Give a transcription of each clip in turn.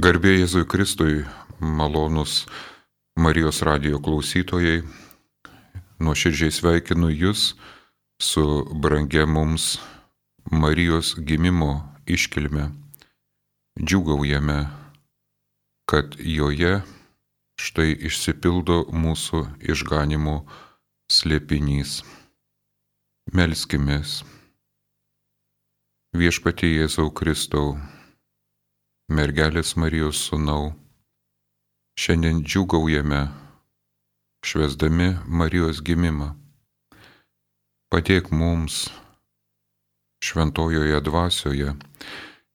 Garbė Jėzui Kristui, malonus Marijos radio klausytojai, nuoširdžiai sveikinu Jūs su brangia mums Marijos gimimo iškilme. Džiugaujame, kad joje štai išsipildo mūsų išganimo slėpinys. Melskimės. Viešpatie Jėzau Kristau mergelės Marijos sūnau, šiandien džiugaujame, švesdami Marijos gimimą. Padėk mums šventojoje dvasioje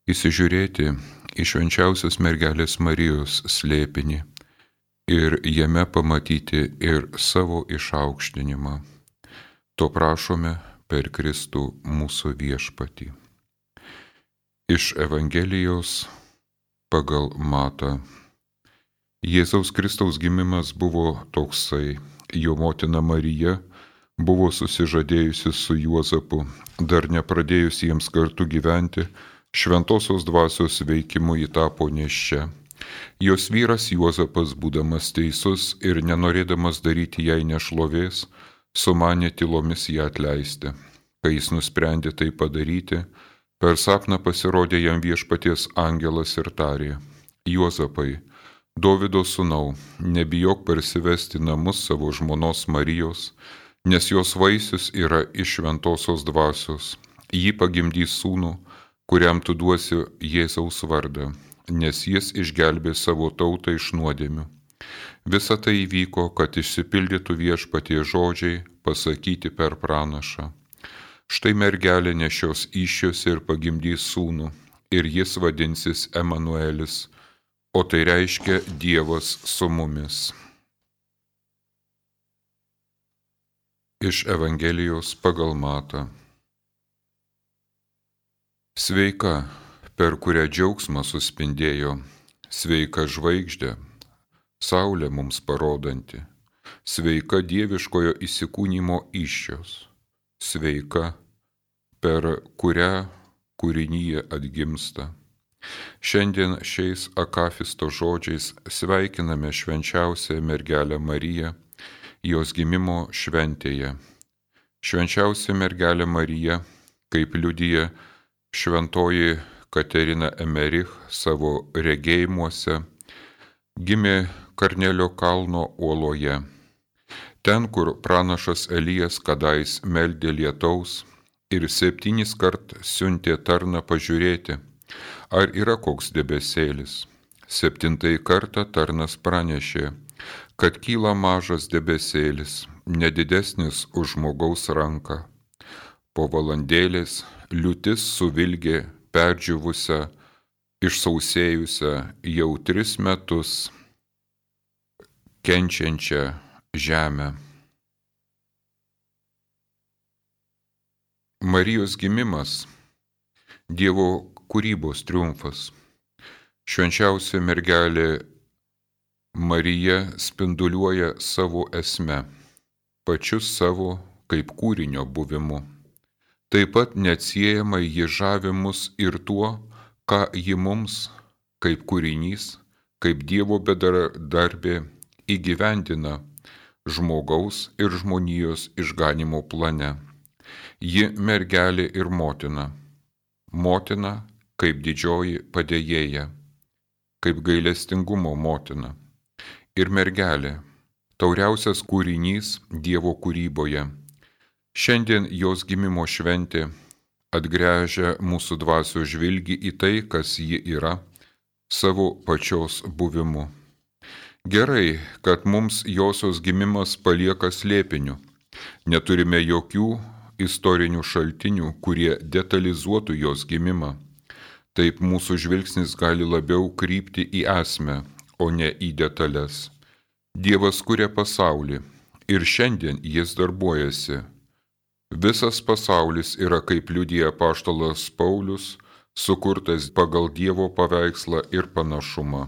įsižiūrėti į švenčiausios mergelės Marijos slėpinį ir jame pamatyti ir savo išaukštinimą. To prašome per Kristų mūsų viešpatį. Iš Evangelijos pagal matą. Jėzaus Kristaus gimimas buvo toksai. Jo motina Marija buvo susižadėjusi su Juozapu, dar nepradėjus jiems kartu gyventi, šventosios dvasios veikimu jį tapo neščia. Jos vyras Juozapas, būdamas teisus ir nenorėdamas daryti jai nešlovės, sumanė tylomis ją atleisti. Kai jis nusprendė tai padaryti, Per sapną pasirodė jam viešpaties angelas ir tarė, Juozapai, Dovido sūnau, nebijok parsivesti namus savo žmonos Marijos, nes jos vaisius yra iš šventosios dvasios. Ji pagimdys sūnų, kuriam tu duosi Jėzaus vardą, nes jis išgelbė savo tautą iš nuodėmių. Visa tai įvyko, kad išsipildytų viešpatie žodžiai pasakyti per pranašą. Štai mergelė nešios iššios ir pagimdys sūnų, ir jis vadinsis Emanuelis, o tai reiškia Dievas su mumis. Iš Evangelijos pagal matą. Sveika, per kurią džiaugsmą suspindėjo, sveika žvaigždė, saulė mums parodanti, sveika dieviškojo įsikūnymo iššios sveika, per kurią kūrinyje atgimsta. Šiandien šiais akafisto žodžiais sveikiname švenčiausią mergelę Mariją jos gimimo šventėje. Švenčiausia mergelė Marija, kaip liudyja šventoji Katerina Emerich savo regėjimuose, gimė Karnelio kalno uoloje Ten, kur pranašas Elijas kadais meldė lietaus ir septynis kart siuntė tarną pažiūrėti, ar yra koks debesėlis. Septintai kartą tarnas pranešė, kad kyla mažas debesėlis, nedidesnis už žmogaus ranką. Po valandėlės liūtis suvilgė perdžiūvusią, išsausėjusią jau tris metus kenčiančią žemę. Marijos gimimas - Dievo kūrybos triumfas. Švenčiausia mergelė Marija spinduliuoja savo esmę, pačius savo kaip kūrinio buvimu. Taip pat neatsiejamai ji žavi mus ir tuo, ką ji mums, kaip kūrinys, kaip Dievo bedarbė įgyvendina žmogaus ir žmonijos išganimo plane. Ji mergelė ir motina. Motina kaip didžioji padėjėja, kaip gailestingumo motina. Ir mergelė, tauriausias kūrinys Dievo kūryboje. Šiandien jos gimimo šventė atgręžia mūsų dvasio žvilgi į tai, kas ji yra, savo pačios buvimu. Gerai, kad mums josios gimimas palieka slėpiniu. Neturime jokių istorinių šaltinių, kurie detalizuotų jos gimimą. Taip mūsų žvilgsnis gali labiau krypti į esmę, o ne į detalės. Dievas kuria pasaulį ir šiandien jis darbuojasi. Visas pasaulis yra, kaip liudija paštalas Paulius, sukurtas pagal Dievo paveikslą ir panašumą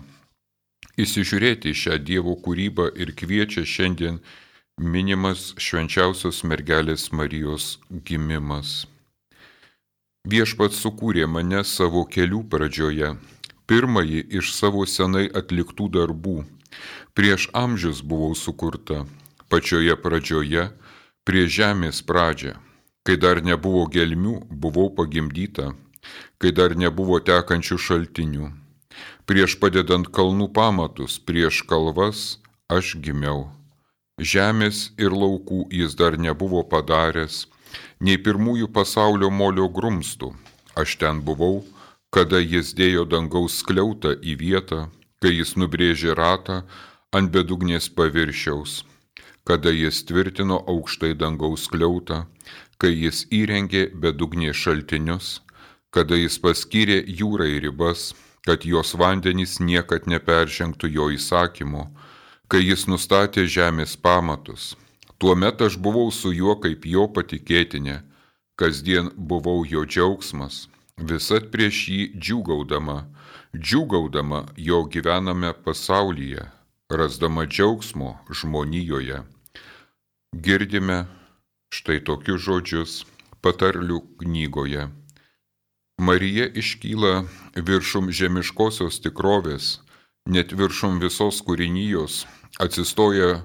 įsižiūrėti šią Dievo kūrybą ir kviečia šiandien minimas švenčiausios mergelės Marijos gimimas. Viešpats sukūrė mane savo kelių pradžioje, pirmąjį iš savo senai atliktų darbų. Prieš amžius buvau sukurta, pačioje pradžioje, prie žemės pradžią. Kai dar nebuvo gelmių, buvau pagimdyta, kai dar nebuvo tekančių šaltinių. Prieš padedant kalnų pamatus, prieš kalvas aš gimiau. Žemės ir laukų jis dar nebuvo padaręs, nei pirmųjų pasaulio molio grumstų. Aš ten buvau, kada jis dėjo dangaus skliautą į vietą, kai jis nubrėžė ratą ant bedugnės paviršiaus, kada jis tvirtino aukštai dangaus skliautą, kai jis įrengė bedugnės šaltinius, kada jis paskyrė jūrai ribas, kad jos vandenys niekad neperžengtų jo įsakymu, kai jis nustatė žemės pamatus. Tuomet aš buvau su juo kaip jo patikėtinė, kasdien buvau jo džiaugsmas, visat prieš jį džiūgaudama, džiūgaudama jo gyvename pasaulyje, rasdama džiaugsmo žmonijoje. Girdime štai tokius žodžius patarlių knygoje. Marija iškyla viršum žemiškosios tikrovės, net viršum visos kūrinijos, atsistoja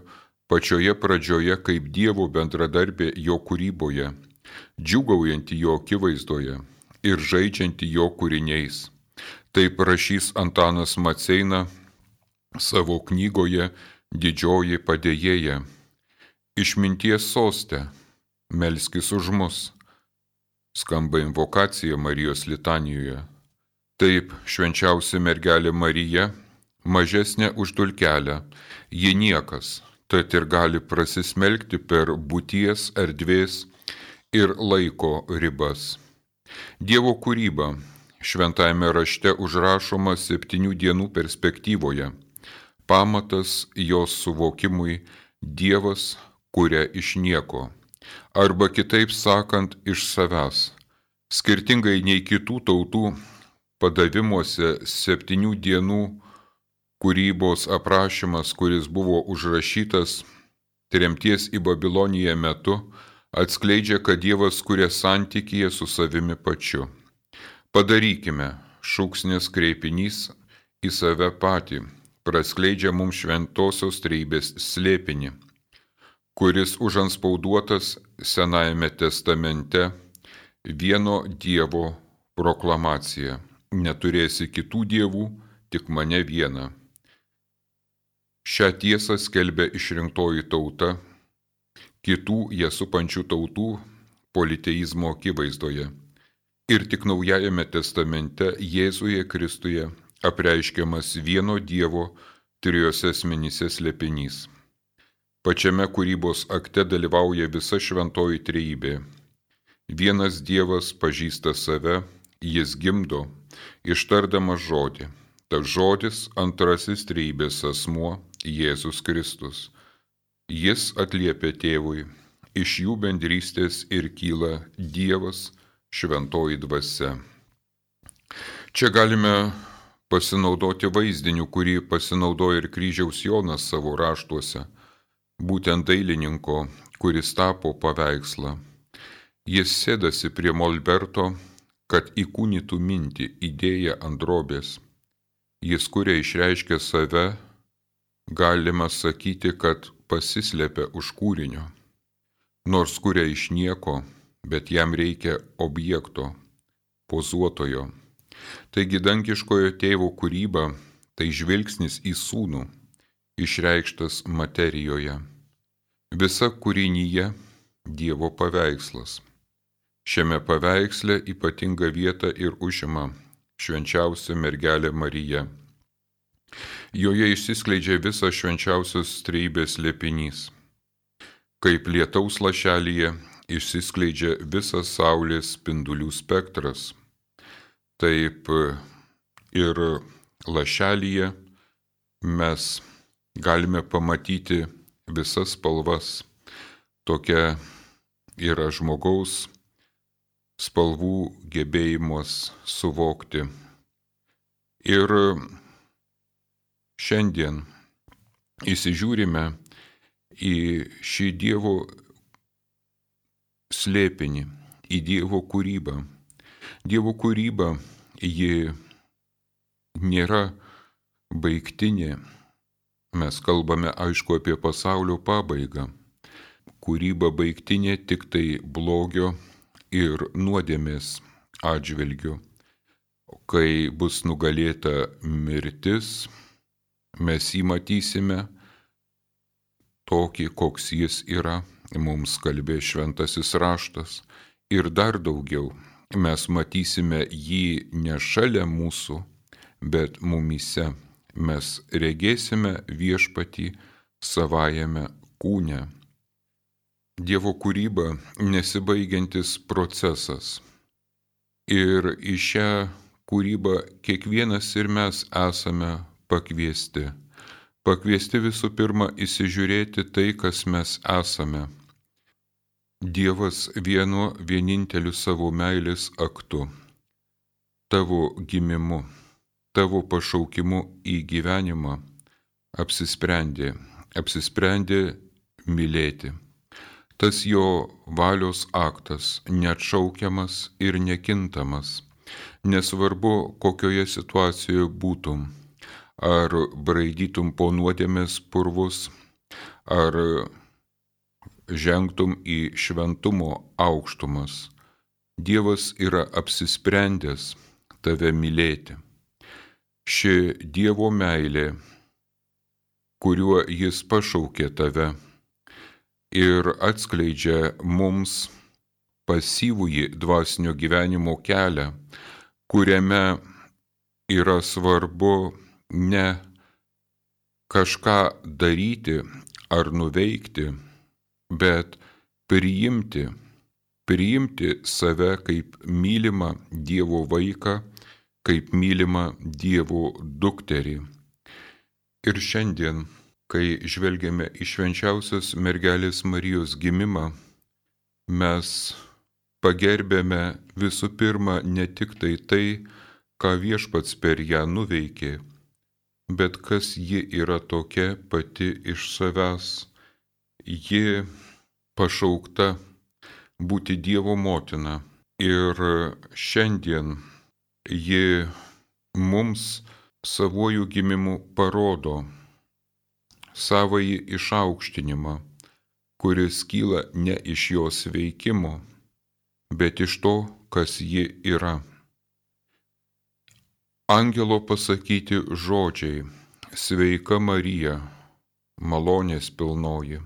pačioje pradžioje kaip Dievo bendradarbė jo kūryboje, džiugaujanti jo akivaizdoje ir žaidžianti jo kūriniais. Taip rašys Antanas Maceina savo knygoje Didžioji padėjėja. Išminties sostė, melskis už mus. Skamba invokacija Marijos litanijoje. Taip švenčiausia mergelė Marija, mažesnė už dulkelę, ji niekas, tad ir gali prasismelkti per būties, erdvės ir laiko ribas. Dievo kūryba šventajame rašte užrašoma septynių dienų perspektyvoje. Pamatas jos suvokimui Dievas kuria iš nieko. Arba kitaip sakant, iš savęs. Skirtingai nei kitų tautų padavimuose septynių dienų kūrybos aprašymas, kuris buvo užrašytas tremties į Babiloniją metu, atskleidžia, kad Dievas kuria santykėje su savimi pačiu. Padarykime, šūksnės kreipinys į save patį, praskleidžia mums šventosios treibės slėpinį, kuris užanspauduotas Senajame testamente vieno Dievo proklamacija. Neturėsi kitų dievų, tik mane vieną. Šią tiesą skelbia išrinktoji tauta, kitų ją supančių tautų politeizmo akivaizdoje. Ir tik Naujajame testamente Jėzuje Kristuje apreiškiamas vieno Dievo trijose asmenyse slėpinys. Pačiame kūrybos akte dalyvauja visa šventoji trejybė. Vienas Dievas pažįsta save, jis gimdo, ištardamas žodį. Ta žodis antrasis trejybės asmuo Jėzus Kristus. Jis atliepia tėvui, iš jų bendrystės ir kyla Dievas šventoji dvasia. Čia galime pasinaudoti vaizdiniu, kurį pasinaudojo ir kryžiaus Jonas savo raštuose, būtent dailininko, kuris tapo paveikslą. Jis sėdasi prie Molberto, kad įkūnytų mintį, idėją ant drobės. Jis kuria išreiškia save galima sakyti, kad pasislėpia už kūrinio. Nors kuria iš nieko, bet jam reikia objekto, pozuotojo. Taigi dangiškojo tėvo kūryba tai žvilgsnis į sūnų, išreikštas materijoje. Visa kūrinyje Dievo paveikslas. Šiame paveiksle ypatinga vieta ir užima švenčiausia mergelė Marija. Joje išsiskleidžia visas švenčiausios treibės liepinys. Kaip lietaus lašelyje išsiskleidžia visas Saulės spindulių spektras. Taip ir lašelyje mes galime pamatyti visas spalvas. Tokia yra žmogaus spalvų gebėjimas suvokti. Ir Šiandien įsižiūrime į šį Dievo slėpinį, į Dievo kūrybą. Dievo kūryba, ji nėra baigtinė. Mes kalbame aišku apie pasaulio pabaigą. Kūryba baigtinė tik tai blogio ir nuodėmės atžvilgiu. Kai bus nugalėta mirtis, mes jį matysime tokį, koks jis yra, mums kalbė šventasis raštas. Ir dar daugiau, mes matysime jį ne šalia mūsų, bet mumyse. Mes regėsime viešpatį savajame kūne. Dievo kūryba nesibaigiantis procesas. Ir į šią kūrybą kiekvienas ir mes esame pakviesti. Pakviesti visų pirma įsižiūrėti tai, kas mes esame. Dievas vienu vieninteliu savo meilės aktu, tavo gimimu, tavo pašaukimu į gyvenimą apsisprendė, apsisprendė mylėti. Tas jo valios aktas neatšaukiamas ir nekintamas, nesvarbu kokioje situacijoje būtum ar braidytum po nuodėmės purvus, ar žengtum į šventumo aukštumas. Dievas yra apsisprendęs tave mylėti. Ši Dievo meilė, kuriuo Jis pašaukė tave ir atskleidžia mums pasyvųjį dvasinio gyvenimo kelią, kuriame yra svarbu ne kažką daryti ar nuveikti, bet priimti, priimti save kaip mylimą Dievo vaiką, kaip mylimą Dievo dukterį. Ir šiandien, kai žvelgiame į švenčiausios mergelės Marijos gimimą, mes pagerbėme visų pirma ne tik tai tai, ką viešpats per ją nuveikė, bet kas ji yra tokia pati iš savęs. Ji pašaukta būti Dievo motina ir šiandien ji mums savojų gimimu parodo savąjį išaukštinimą, kuris kyla ne iš jos veikimo, bet iš to, kas ji yra. Angelo pasakyti žodžiai - Sveika Marija, malonės pilnoji,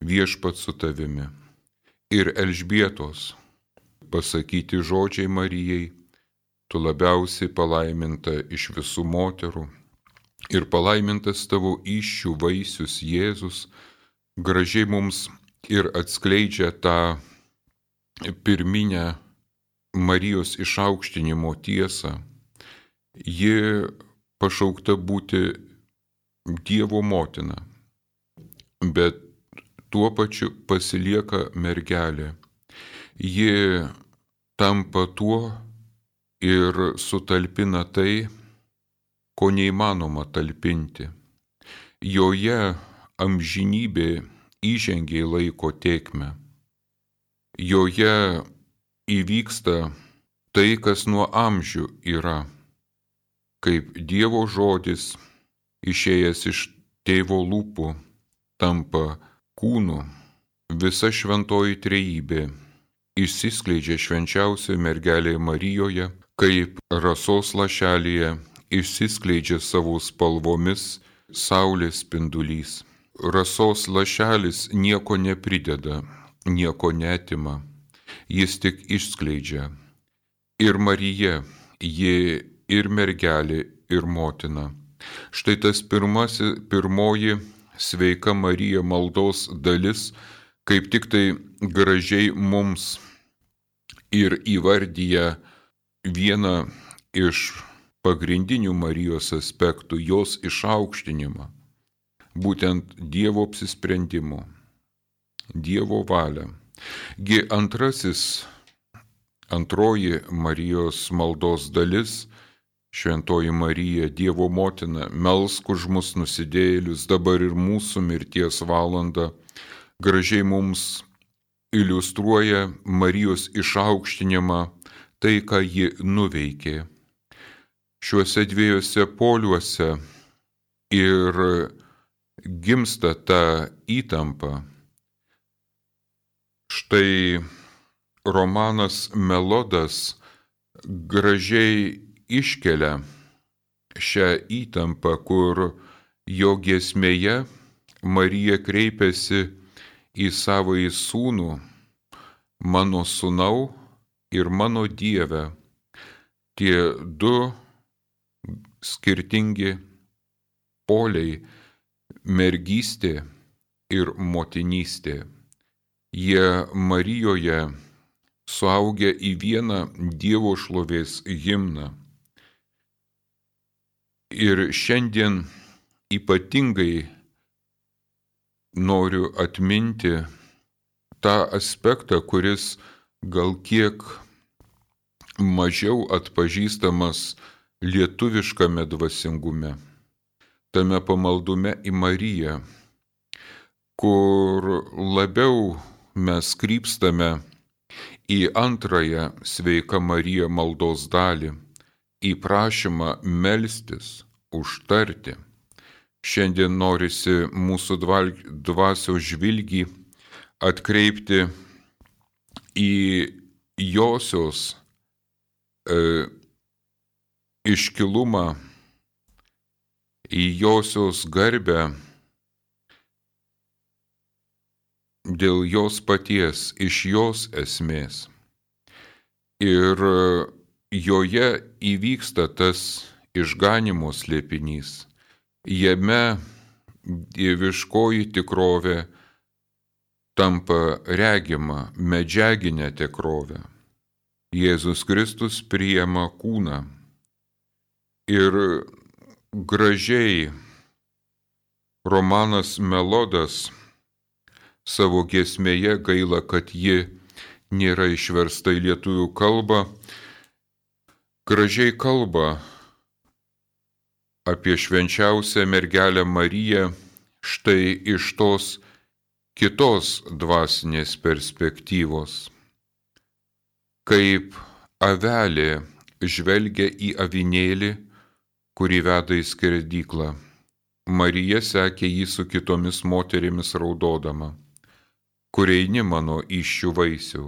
viešpat su tavimi. Ir Elžbietos pasakyti žodžiai Marijai - Tu labiausiai palaiminta iš visų moterų ir palaimintas tavo iššių vaisius Jėzus, gražiai mums ir atskleidžia tą pirminę Marijos išaukštinimo tiesą Ji pašaukta būti Dievo motina, bet tuo pačiu pasilieka mergelė. Ji tampa tuo ir sutalpina tai, ko neįmanoma talpinti. Joje amžinybė įžengia į laiko tiekmę. Joje įvyksta tai, kas nuo amžių yra kaip Dievo žodis išėjęs iš tėvo lūpų tampa kūnu, visa šventoji trejybė išsiskleidžia švenčiausioje mergelėje Marijoje, kaip rasos lašelėje išsiskleidžia savo spalvomis saulės spindulys. Rasos lašelis nieko neprideda, nieko netima, jis tik išskleidžia. Ir Marija, ji ir mergelė, ir motina. Štai tas pirmasi, pirmoji sveika Marija maldos dalis, kaip tik tai gražiai mums ir įvardyja vieną iš pagrindinių Marijos aspektų - jos išaukštinimą. Būtent Dievo apsisprendimo, Dievo valią. Gi antrasis, antroji Marijos maldos dalis Šventoji Marija, Dievo motina, melsk už mus nusidėjėlius dabar ir mūsų mirties valandą, gražiai mums iliustruoja Marijos išaukštinimą, tai, ką ji nuveikė. šiuose dviejose poliuose ir gimsta ta įtampa. Štai Romanas Melodas gražiai iškelia šią įtampą, kur jo giesmėje Marija kreipiasi į savo į sūnų, mano sūnau ir mano Dieve. Tie du skirtingi poliai - mergystė ir motinystė. Jie Marijoje suaugę į vieną Dievo šlovės himną. Ir šiandien ypatingai noriu atminti tą aspektą, kuris gal kiek mažiau atpažįstamas lietuviškame dvasingume, tame pamaldume į Mariją, kur labiau mes krypstame į antrąją sveika Marija maldos dalį, į prašymą melstis, užtarti. Šiandien norisi mūsų dvasios žvilgį atkreipti į josios e, iškilumą, į josios garbę, dėl jos paties, iš jos esmės. Ir joje įvyksta tas išganimo slėpinys. Jame dieviškoji tikrovė tampa regima, medžiaginė tikrovė. Jėzus Kristus priema kūną ir gražiai Romanas Melodas savo giesmėje, gaila, kad ji nėra išversta į lietuvių kalbą, gražiai kalba apie švenčiausią mergelę Mariją štai iš tos kitos dvasinės perspektyvos. Kaip avelė žvelgia į avinėlį, kurį veda į skerdyklą. Marija sekė jį su kitomis moterimis raudodama kur eini mano iššių vaisių.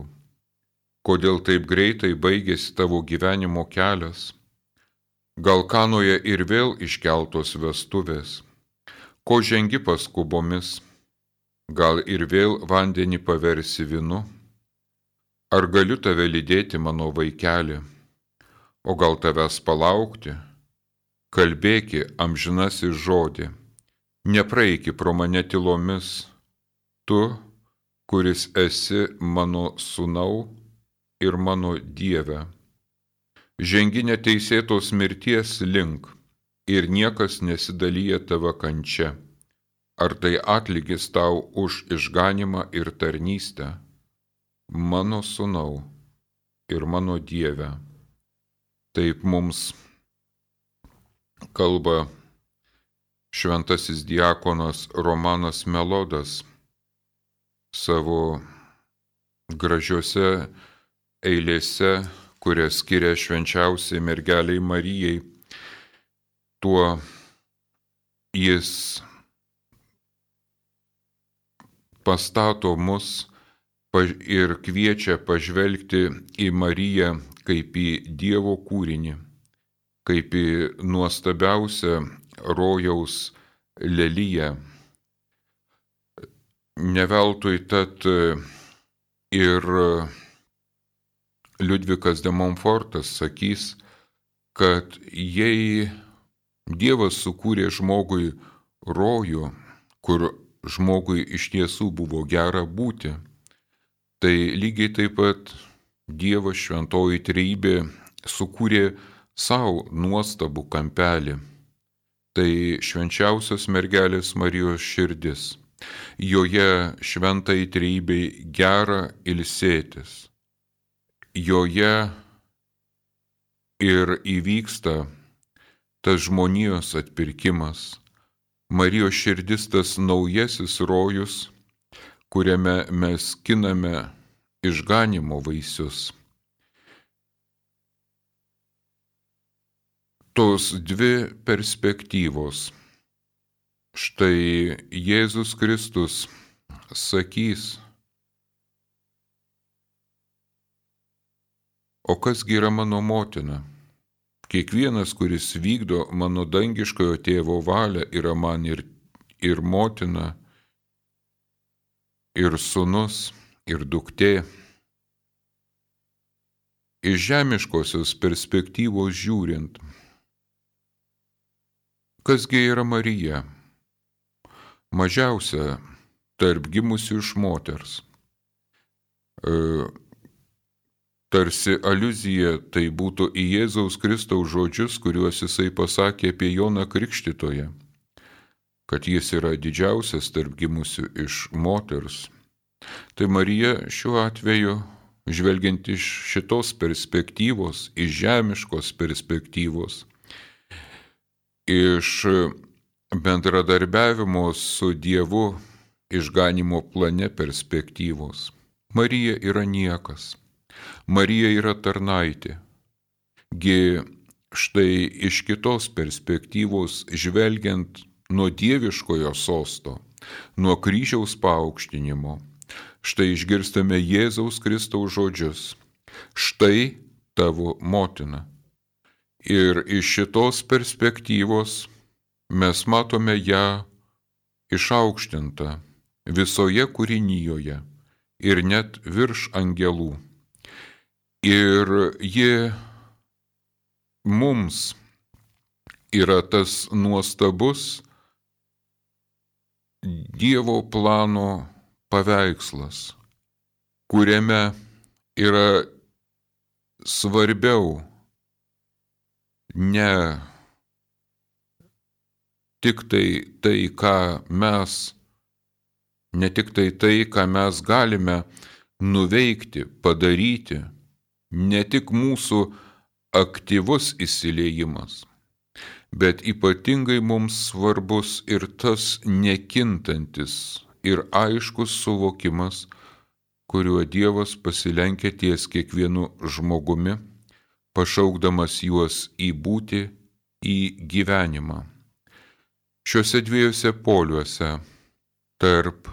Kodėl taip greitai baigėsi tavo gyvenimo kelias? Gal kanoje ir vėl iškeltos vestuvės? Ko žengi paskubomis? Gal ir vėl vandenį paversi vinu? Ar galiu tave lydėti, mano vaikeli? O gal tavęs palaukti? Kalbėki amžinasis žodį, nepraeiki pro mane tylomis, tu kuris esi mano sūnau ir mano Dieve. Žengi neteisėtos mirties link ir niekas nesidalyja tavo kančia. Ar tai atlygis tau už išganimą ir tarnystę? Mano sūnau ir mano Dieve. Taip mums kalba šventasis diakonas Romanas Melodas savo gražiose eilėse, kurias skiria švenčiausiai mergeliai Marijai, tuo jis pastato mus ir kviečia pažvelgti į Mariją kaip į Dievo kūrinį, kaip į nuostabiausią rojaus lelyje Neveltui tad e, ir Liudvikas de Montfortas sakys, kad jei Dievas sukūrė žmogui rojų, kur žmogui iš tiesų buvo gera būti, tai lygiai taip pat Dievo šventoji trejybė sukūrė savo nuostabų kampelį. Tai švenčiausios mergelės Marijos širdis. Joje šventai trybei gera ilsėtis. Joje ir įvyksta tas žmonijos atpirkimas. Marijos širdis tas naujasis rojus, kuriame mes kiname išganimo vaisius. tos dvi perspektyvos. Štai Jėzus Kristus sakys, o kasgi yra mano motina? Kiekvienas, kuris vykdo mano dangiškojo tėvo valią, yra man ir, ir motina, ir sunus, ir duktė. Iš žemiškosios perspektyvos žiūrint, kasgi yra Marija? Mažiausia tarp gimusių iš moters. E, tarsi aluzija tai būtų į Jėzaus Kristaus žodžius, kuriuos jisai pasakė apie Joną Krikštytoje, kad jis yra didžiausias tarp gimusių iš moters. Tai Marija šiuo atveju žvelgiant iš šitos perspektyvos, iš žemiškos perspektyvos, iš bendradarbiavimo su Dievu išganimo plane perspektyvos. Marija yra niekas. Marija yra tarnaitė. Gi štai iš kitos perspektyvos žvelgiant nuo dieviškojo sosto, nuo kryžiaus paaukštinimo, Štai išgirstame Jėzaus Kristaus žodžius. Štai tavo motina. Ir iš šitos perspektyvos mes matome ją išaukštintą visoje kūrinyjoje ir net virš angelų. Ir ji mums yra tas nuostabus Dievo plano paveikslas, kuriame yra svarbiau ne tik tai tai, ką mes, ne tik tai tai, ką mes galime nuveikti, padaryti, ne tik mūsų aktyvus įsileimas, bet ypatingai mums svarbus ir tas nekintantis ir aiškus suvokimas, kuriuo Dievas pasilenkia ties kiekvienu žmogumi, pašaukdamas juos į būti, į gyvenimą. Šiuose dviejose poliuose tarp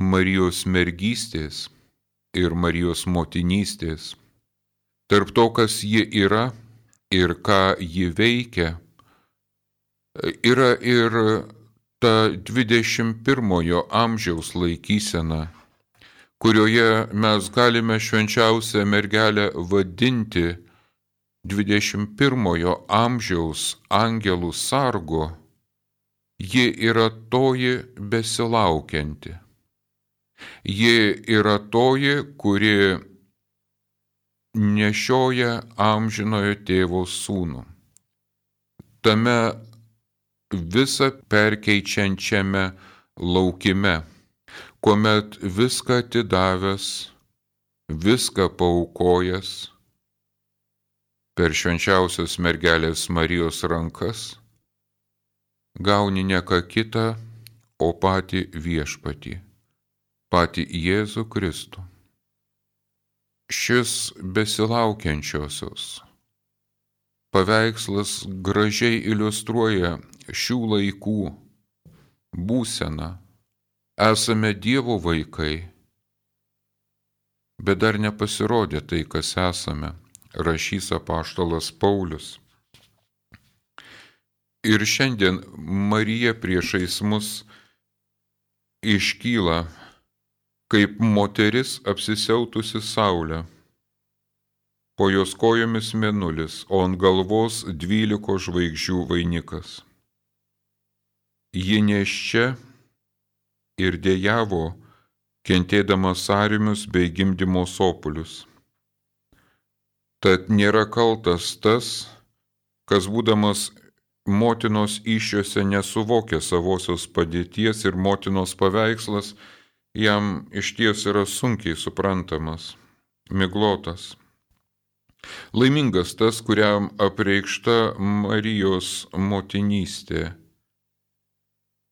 Marijos mergystės ir Marijos motinystės, tarp to, kas ji yra ir ką ji veikia, yra ir ta 21 amžiaus laikysena, kurioje mes galime švenčiausią mergelę vadinti 21 amžiaus angelų sargo, ji yra toji besilaukianti. Ji yra toji, kuri nešioja amžinojo tėvo sūnų. Tame visą perkeičiančiame laukime, kuomet viską atidavęs, viską paukojęs per švenčiausios mergelės Marijos rankas, gauni ne ką kitą, o patį viešpatį, patį Jėzų Kristų. Šis besilaukiančiosios paveikslas gražiai iliustruoja šių laikų būseną. Esame Dievo vaikai, bet dar nepasirodė tai, kas esame, rašys apaštalas Paulius. Ir šiandien Marija priešais mus iškyla kaip moteris apsisiautusi saulę. Po jos kojomis menulis, o ant galvos dvyliko žvaigždžių vainikas ji neščia ir dėjavo, kentėdama sąrimius bei gimdymo sopulius. Tad nėra kaltas tas, kas būdamas motinos iššiose nesuvokia savosios padėties ir motinos paveikslas jam iš ties yra sunkiai suprantamas, miglotas. Laimingas tas, kuriam apreikšta Marijos motinystė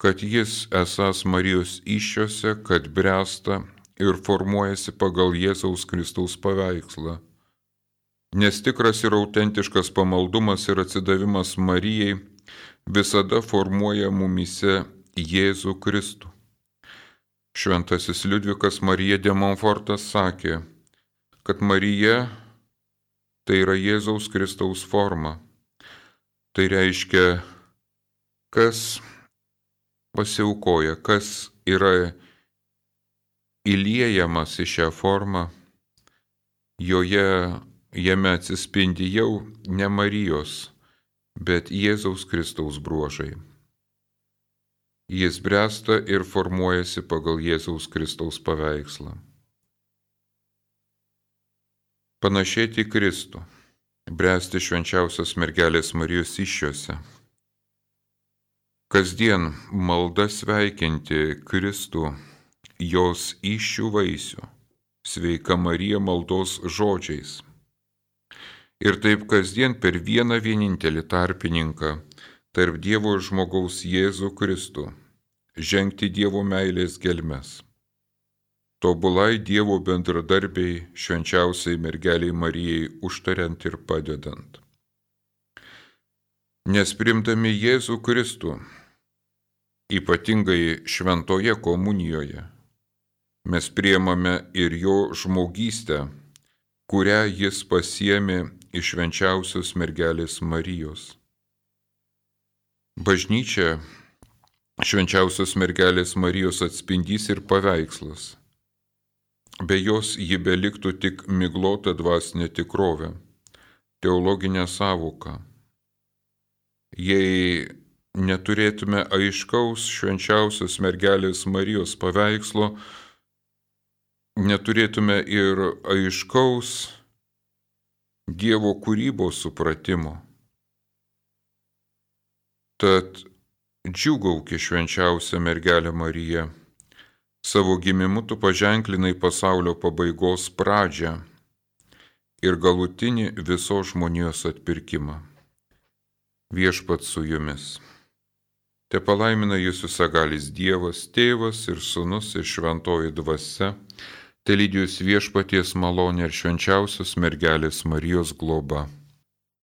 kad jis esas Marijos iššiose, kad bręsta ir formuojasi pagal Jėzaus Kristaus paveikslą. Nes tikras ir autentiškas pamaldumas ir atsidavimas Marijai visada formuoja mumise Jėzų Kristų. Šventasis Liudvikas Marija de Montfortas sakė, kad Marija tai yra Jėzaus Kristaus forma. Tai reiškia, kas pasiaukoja, kas yra įliejamas į šią formą, joje jame atsispindi jau ne Marijos, bet Jėzaus Kristaus bruožai. Jis bręsta ir formuojasi pagal Jėzaus Kristaus paveikslą. Panašėti Kristų, bręsti švenčiausios mergelės Marijos iššiose. Kasdien malda sveikinti Kristų jos iššių vaisių, sveika Marija maldos žodžiais. Ir taip kasdien per vieną vienintelį tarpininką tarp Dievo ir žmogaus Jėzų Kristų žengti Dievo meilės gelmes. Tobulai Dievo bendradarbiai švenčiausiai mergeliai Marijai užtariant ir padedant. Nes primdami Jėzų Kristų, ypatingai šventoje komunijoje, mes priemame ir jo žmogystę, kurią jis pasiemė iš švenčiausios mergelės Marijos. Bažnyčia švenčiausios mergelės Marijos atspindys ir paveikslas. Be jos ji beliktų tik miglota dvasinė tikrovė, teologinė savoka. Jei neturėtume aiškaus švenčiausios mergelės Marijos paveikslo, neturėtume ir aiškaus Dievo kūrybos supratimo. Tad džiugauki švenčiausia mergelė Marija, savo gimimu tu paženklinai pasaulio pabaigos pradžią ir galutinį visos žmonijos atpirkimą. Viešpat su jumis. Te palaimina jūs visagalis Dievas, Tėvas ir Sūnus ir Šventoji Dvasia Telydijus viešpaties malonė ir švenčiausios mergelės Marijos globa.